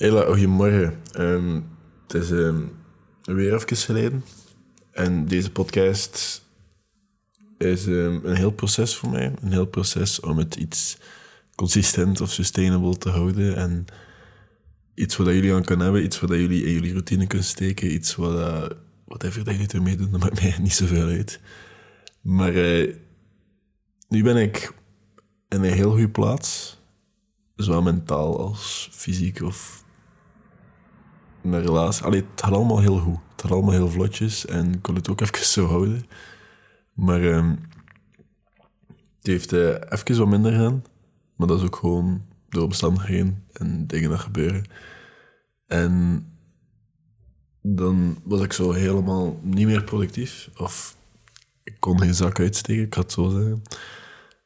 Hela, goedemorgen. Ehm, het is ehm, weer even geleden. En deze podcast is ehm, een heel proces voor mij. Een heel proces om het iets consistent of sustainable te houden. En iets wat jullie aan kunnen hebben, iets wat jullie in jullie routine kunnen steken. Iets wat, uh, whatever dat jullie ermee doen, dat maakt mij niet zoveel uit. Maar uh, nu ben ik in een heel goede plaats. Zowel mentaal als fysiek of mijn relatie. Allee, het gaat allemaal heel goed. Het gaat allemaal heel vlotjes en ik kon het ook even zo houden. Maar um, het heeft uh, even wat minder gaan. Maar dat is ook gewoon door omstandigheden en dingen dat gebeuren. En dan was ik zo helemaal niet meer productief. Of ik kon geen zak uitsteken, ik ga het zo zeggen.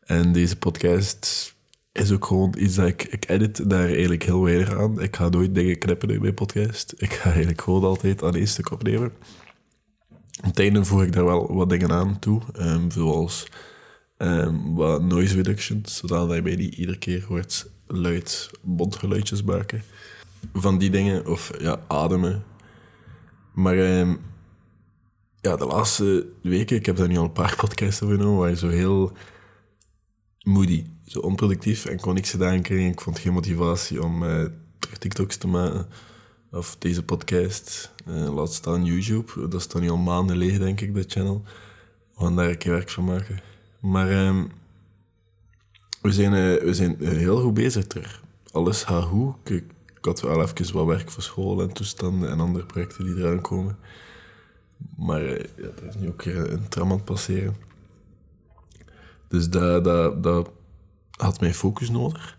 En deze podcast is ook gewoon iets dat ik... Ik edit daar eigenlijk heel weinig aan. Ik ga nooit dingen knippen in mijn podcast. Ik ga eigenlijk gewoon altijd aan één stuk opnemen. Op het voeg ik daar wel wat dingen aan toe. Um, zoals um, wat noise reduction, zodat je mij niet iedere keer hoort luid mondgeluidjes maken. Van die dingen. Of ja, ademen. Maar um, ja, de laatste weken, ik heb daar nu al een paar podcasts over genomen, waar je zo heel moody, zo onproductief en kon niks gedaan krijgen. Ik vond geen motivatie om uh, TikToks te maken. Of deze podcast. Uh, laat staan YouTube. Dat dan nu al maanden leeg, denk ik, dat channel. We gaan daar een keer werk van maken. Maar um, we zijn, uh, we zijn heel goed bezig er. Alles gaat goed. Ik, had wel even wat werk voor school en toestanden en andere projecten die eraan komen. Maar ja, er is nu ook een tram aan het passeren. Dus dat, dat, dat had mijn focus nodig.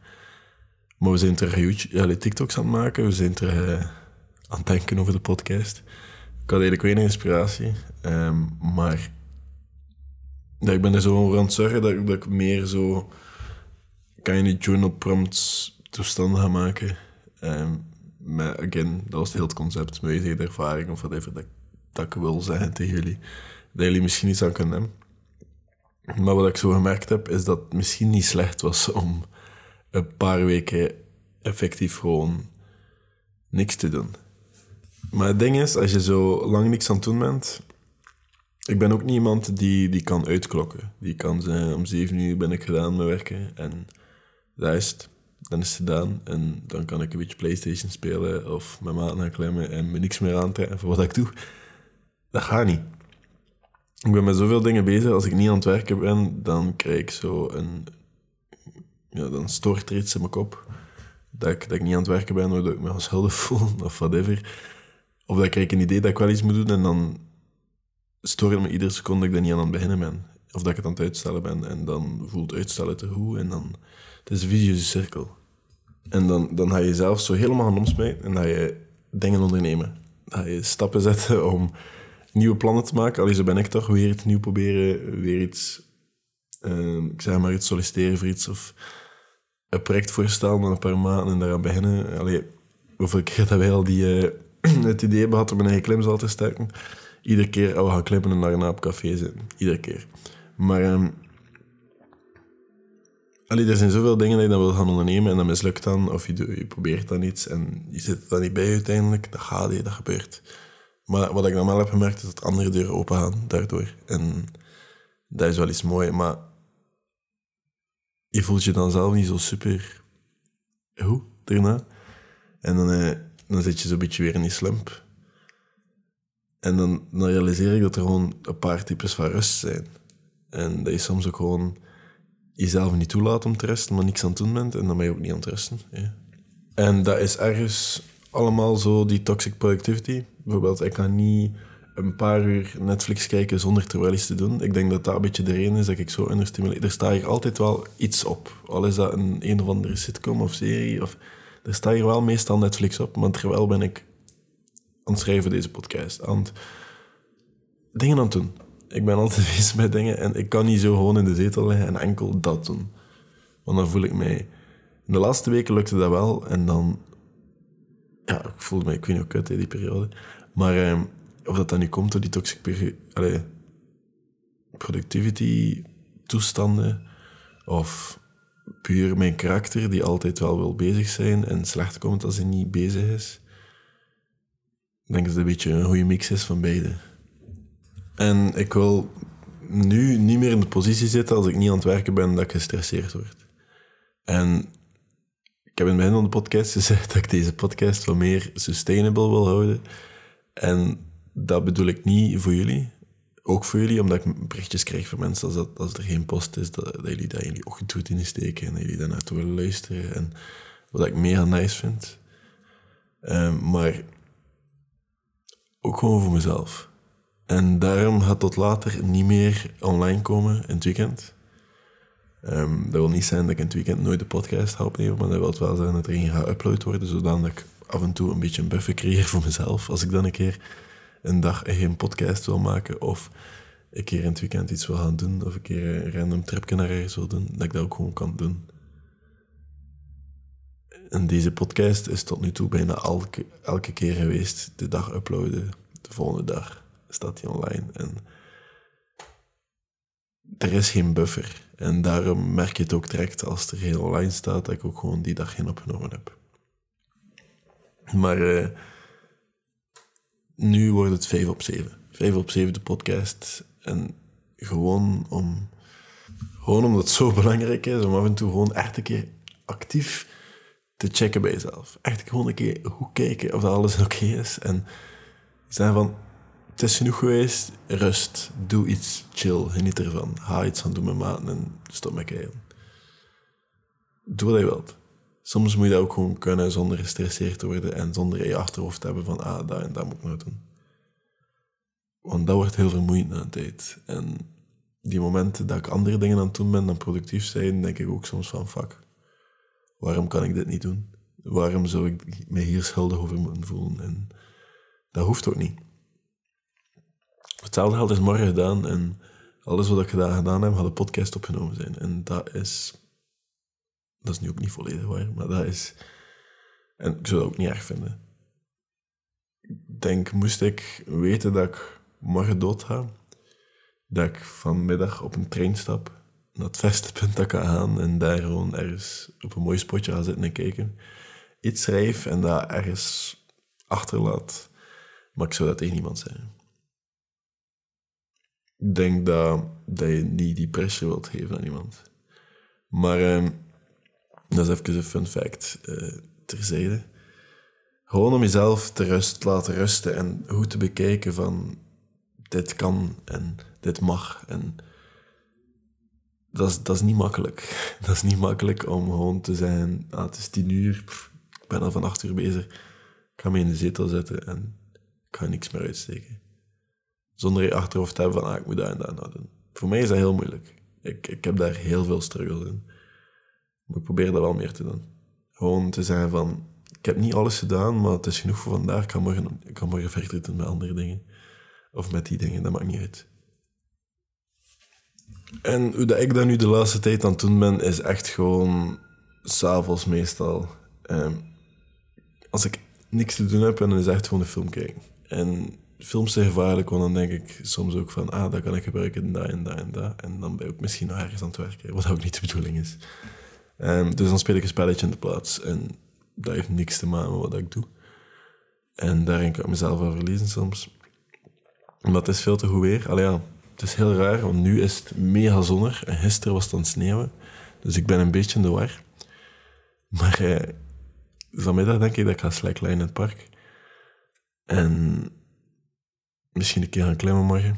Maar we zijn terug YouTube, TikToks aan het maken. We zijn terug uh, aan het denken over de podcast. Ik had eigenlijk weinig inspiratie. Um, maar ja, ik ben er zo over aan het zorgen dat, ik meer zo... Kan je niet journal prompts toestanden gaan maken. Um, maar again, dat was heel het concept. Mijn ervaring of whatever dat, dat ik wil zeggen tegen jullie. Dat jullie misschien iets aan kunnen hebben. Maar wat ik zo gemerkt heb, is dat het misschien niet slecht was om een paar weken effectief gewoon niks te doen. Maar het ding is, als je zo lang niks aan het doen bent... Ik ben ook niet iemand die, die kan uitklokken. Die kan zeggen, om zeven uur ben ik gedaan met werken en het. Dan is het gedaan en dan kan ik een beetje Playstation spelen of mijn maat gaan klemmen en me niks meer aantrekken voor wat ik doe. Dat gaat niet. Ik ben met zoveel dingen bezig. Als ik niet aan het werken ben, dan krijg ik zo een... Ja, dan stort er iets in mijn kop. Dat ik, dat ik niet aan het werken ben, waardoor ik me schuldig voel, of whatever. Of dat ik een idee dat ik wel iets moet doen en dan stoort het me iedere seconde dat ik er niet aan het beginnen ben. Of dat ik het aan het uitstellen ben en dan voelt uitstellen te goed en dan... Het is een vicieuze cirkel. En dan, dan ga je jezelf zo helemaal gaan omsmijten en ga je dingen ondernemen. Dan ga je stappen zetten om nieuwe plannen te maken. Allee, zo ben ik toch weer iets nieuw proberen, weer iets, uh, ik zeg maar iets solliciteren voor iets of een project voorstellen na een paar maanden en daaraan beginnen. Allee, hoeveel keer dat wij al die, uh, het idee hebben gehad om een eigen klimzaal te starten. Iedere keer, oh, we gaan klimmen en daarna op café zitten. Iedere keer. Maar um, allee, er zijn zoveel dingen die je dan wil gaan ondernemen en dat mislukt dan. Of je, je probeert dan iets en je zit er dan niet bij uiteindelijk. Dat gaat, dat gebeurt. Maar wat ik dan wel heb gemerkt, is dat andere deuren open gaan daardoor. En dat is wel iets mooi, maar je voelt je dan zelf niet zo super goed daarna. En dan, eh, dan zit je zo'n beetje weer in die slump. En dan, realiseer ik dat er gewoon een paar types van rust zijn. En dat je soms ook gewoon jezelf niet toelaat om te rusten, maar niks aan het doen bent. En dan ben je ook niet aan het rusten. Ja. En dat is ergens allemaal zo die toxic productivity. Bijvoorbeeld, ik kan niet een paar uur Netflix kijken zonder er wel iets te doen. Ik denk dat dat een beetje de reden is dat ik zo understimuleer. Er staat hier altijd wel iets op. Al is dat een een of andere sitcom of serie. Of, er staat hier wel meestal Netflix op. Maar terwijl ben ik aan het schrijven deze podcast. Aan dingen aan het doen. Ik ben altijd bezig met dingen en ik kan niet zo gewoon in de zetel liggen en enkel dat doen. Want dan voel ik mij... In de laatste weken lukte dat wel en dan voelde me, ik weet niet ook uit die periode. Maar eh, of dat dan nu komt door die toxic productivity toestanden, of puur mijn karakter, die altijd wel wil bezig zijn en slecht komt als hij niet bezig is. Ik denk dat het een beetje een goede mix is van beide. En ik wil nu niet meer in de positie zitten als ik niet aan het werken ben dat ik gestresseerd word. En ik heb in het begin van de podcast gezegd dat ik deze podcast wat meer sustainable wil houden. En dat bedoel ik niet voor jullie. Ook voor jullie, omdat ik berichtjes krijg van mensen als, dat, als er geen post is, dat, dat jullie daar jullie ochtend in steken en dat jullie daar naartoe willen luisteren. En wat ik mega nice vind. Um, maar ook gewoon voor mezelf. En daarom gaat tot later niet meer online komen in het weekend. Um, dat wil niet zijn dat ik in het weekend nooit de podcast ga opnemen, maar dat wil wel zijn dat er een gaat upload worden, zodat ik af en toe een beetje een buffer creëer voor mezelf. Als ik dan een keer een dag geen podcast wil maken, of een keer in het weekend iets wil gaan doen, of een keer een random tripje naar ergens wil doen, dat ik dat ook gewoon kan doen. En deze podcast is tot nu toe bijna elke, elke keer geweest. De dag uploaden, de volgende dag staat hij online. En er is geen buffer. En daarom merk je het ook direct als er geen online staat, dat ik ook gewoon die dag geen opgenomen heb. Maar uh, nu wordt het 5 op 7. 5 op 7 de podcast. En gewoon om gewoon omdat het zo belangrijk is om af en toe gewoon echt een keer actief te checken bij jezelf. Echt gewoon een keer goed kijken of dat alles oké is. En zijn van, het is genoeg geweest, rust, doe iets chill, geniet ervan. Ga iets aan doen met maten en stop met kijken. Doe wat je wilt. Soms moet je dat ook gewoon kunnen zonder gestresseerd te worden en zonder je achterhoofd te hebben van, ah, dat en dat moet ik nou doen. Want dat wordt heel vermoeiend na een tijd. En die momenten dat ik andere dingen aan het doen ben dan productief zijn, denk ik ook soms van, fuck, waarom kan ik dit niet doen? Waarom zou ik me hier schuldig over moeten voelen? En dat hoeft ook niet. Hetzelfde geld is morgen gedaan en alles wat ik gedaan, gedaan heb, had een podcast opgenomen zijn. En dat is... Dat is nu ook niet volledig waar, maar dat is... En ik zou dat ook niet erg vinden. Ik denk, moest ik weten dat ik morgen dood ga, dat ik vanmiddag op een trein stap naar het vestepunt dat ik ga gaan en daar gewoon ergens op een mooi spotje ga zitten en kijken. Iets schrijf en dat ergens achterlaat. Maar ik zou dat tegen niemand zeggen. Ik denk dat, dat je niet die pressure wilt geven aan iemand. Maar uh, dat is even een fun fact uh, terzijde. Gewoon om jezelf te rust, laten rusten en goed te bekijken van dit kan en dit mag. En dat is, dat is niet makkelijk. Dat is niet makkelijk om gewoon te zijn, ah, het is tien uur, ik ben al van acht uur bezig. Ik ga me in de zetel zetten en ik ga niks meer uitsteken. Zonder je achterhoofd te hebben van, ah, ik moet dat en dat en dat doen. Voor mij is dat heel moeilijk. Ik, ik heb daar heel veel struggle in. Maar ik probeer dat wel meer te doen. Gewoon te zeggen van, ik heb niet alles gedaan, maar het is genoeg voor vandaag. Ik kan morgen, kan morgen verder doen met andere dingen. Of met die dingen, dat maakt niet uit. En hoe dat ik dat nu de laatste tijd aan het doen ben, is echt gewoon s'avonds meestal. Um, als ik niks te doen heb, dan is echt gewoon een film kijken. En films zijn gevaarlijk, want dan denk ik soms ook van, ah, dat kan ik gebruiken, dat en dat en dat. En dan ben ik misschien nog ergens aan het werken, wat ook niet de bedoeling is. Um, dus dan speel ik een spelletje in de plaats. En dat heeft niks te maken met wat ik doe. En daarin kan ik mezelf wel verliezen soms. Maar het is veel te goed weer. Allee, ja, het is heel raar, want nu is het mega zonnig. En gisteren was het aan het sneeuwen. Dus ik ben een beetje in de war. Maar eh, vanmiddag denk ik dat ik ga slackline in het park. En misschien een keer gaan klimmen morgen.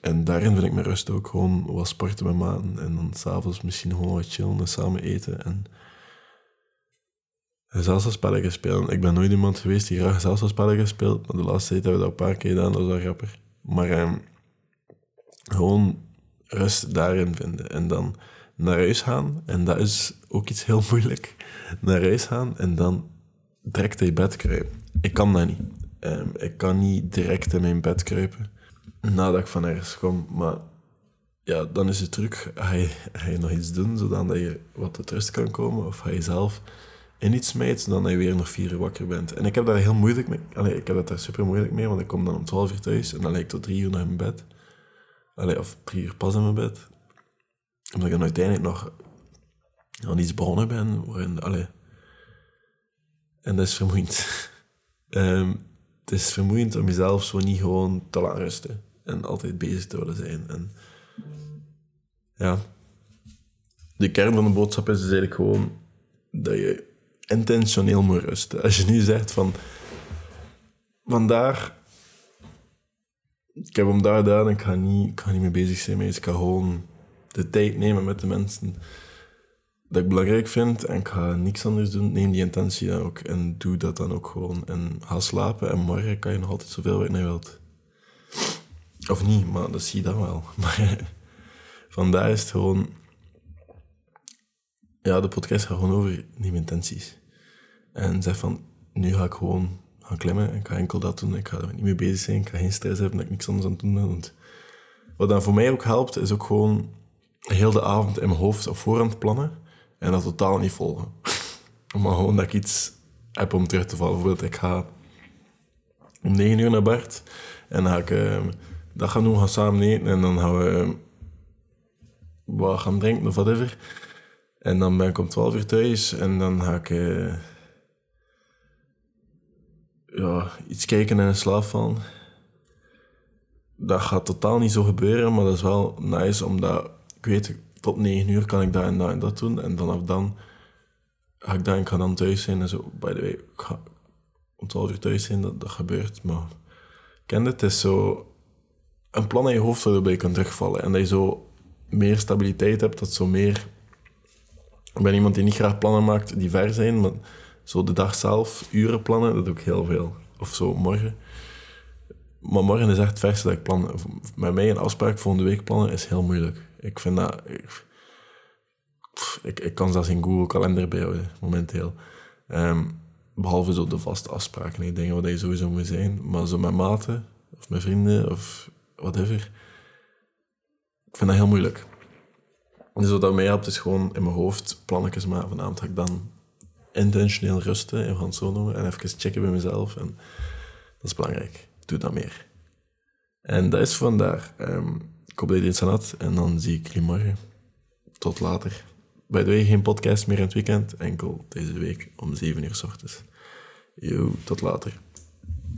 En daarin vind ik mijn rust ook. Gewoon wat sporten met maten. En dan s'avonds misschien gewoon wat chillen en samen eten. En spelletjes spelen. Ik ben nooit iemand geweest die graag spelletjes speelt. Maar de laatste tijd hebben we dat een paar keer gedaan. Dat is wel grappig. Maar eh, gewoon rust daarin vinden. En dan naar huis gaan. En dat is ook iets heel moeilijk. Naar huis gaan en dan direct in bed kruipen. Ik kan dat niet. Um, ik kan niet direct in mijn bed kruipen nadat ik van ergens kom. Maar ja, dan is het truc. Ga je, nog iets doen zodat je wat tot rust kan komen? Of ga je zelf in iets smijt zodat je weer nog vier uur wakker bent? En ik heb daar heel moeilijk mee. Allee, ik heb dat daar super moeilijk mee, want ik kom dan om twaalf uur thuis en dan lig ik tot drie uur naar mijn bed. Allee, of drie uur pas in mijn bed. Omdat ik dan uiteindelijk nog aan iets begonnen ben waarin, en dat is vermoeiend. Ehm, het is vermoeiend om jezelf zo niet gewoon te laten rusten en altijd bezig te willen zijn. En ja, de kern van de boodschap is dus eigenlijk gewoon dat je intentioneel moet rusten. Als je nu zegt van vandaar, ik heb hem daar gedaan ik ga niet, ik ga niet mee bezig zijn met Ik ga gewoon de tijd nemen met de mensen dat ik belangrijk vind en ik ga niks anders doen. Neem die intentie dan ook en doe dat dan ook gewoon. En ga slapen en morgen kan je nog altijd zoveel wat je wilt. Of niet, maar dat zie je dan wel. Maar vandaar is het gewoon... Ja, de podcast gaat gewoon over neem intenties. En zeg van, nu ga ik gewoon gaan klimmen en ik ga enkel dat doen. Ik ga er niet mee bezig zijn, ik ga geen stress hebben dat ik niks anders aan het doen ben. Want wat dan voor mij ook helpt, is ook gewoon heel de avond in mijn hoofd op voorhand plannen en dat totaal niet volgen. maar gewoon dat ik iets heb om terug te vallen. Bijvoorbeeld, ik ga om negen uur naar Bart en dan ga ik uh, dat gaan doen, gaan samen eten en dan gaan we uh, wat gaan drinken of whatever. En dan ben ik om twaalf uur thuis en dan ga ik uh, ja, iets kijken en in slaap vallen. Dat gaat totaal niet zo gebeuren, maar dat is wel nice omdat ik weet, tot negen uur kan ik dat en dat en dat doen. En vanaf dan ga ik dan, ik ga dan thuis zijn en zo. By the way, ik ga om twaalf uur thuis zijn, dat, dat gebeurt. Maar ken het, is zo een plan in je hoofd waarbij je kan terugvallen. En dat je zo meer stabiliteit hebt, dat zo meer... Ik ben iemand die niet graag plannen maakt die ver zijn, maar zo de dag zelf, uren plannen, dat doe ik heel veel. Of zo morgen. Maar morgen is echt het verste dat ik plan. Met mij een afspraak volgende week plannen is heel moeilijk. Ik vind dat... Ik, ik, kan zelfs in Google Kalender bijhouden, momenteel. Um, behalve zo de vaste afspraken, die dingen waar je sowieso moet zijn. Maar zo met maten, of met vrienden, of whatever. Ik vind dat heel moeilijk. Dus wat dat mij helpt, is gewoon in mijn hoofd plannetjes maken. Vanavond ga ik dan intentioneel rusten, en gaan zo noemen, en even checken bij mezelf. En dat is belangrijk. Doe dat meer. En dat is vandaag. Um, ik hoop dat je en dan zie ik jullie morgen. Tot later. Bij de way, geen podcast meer in het weekend, enkel deze week om 7 uur s ochtends. Yo, tot later.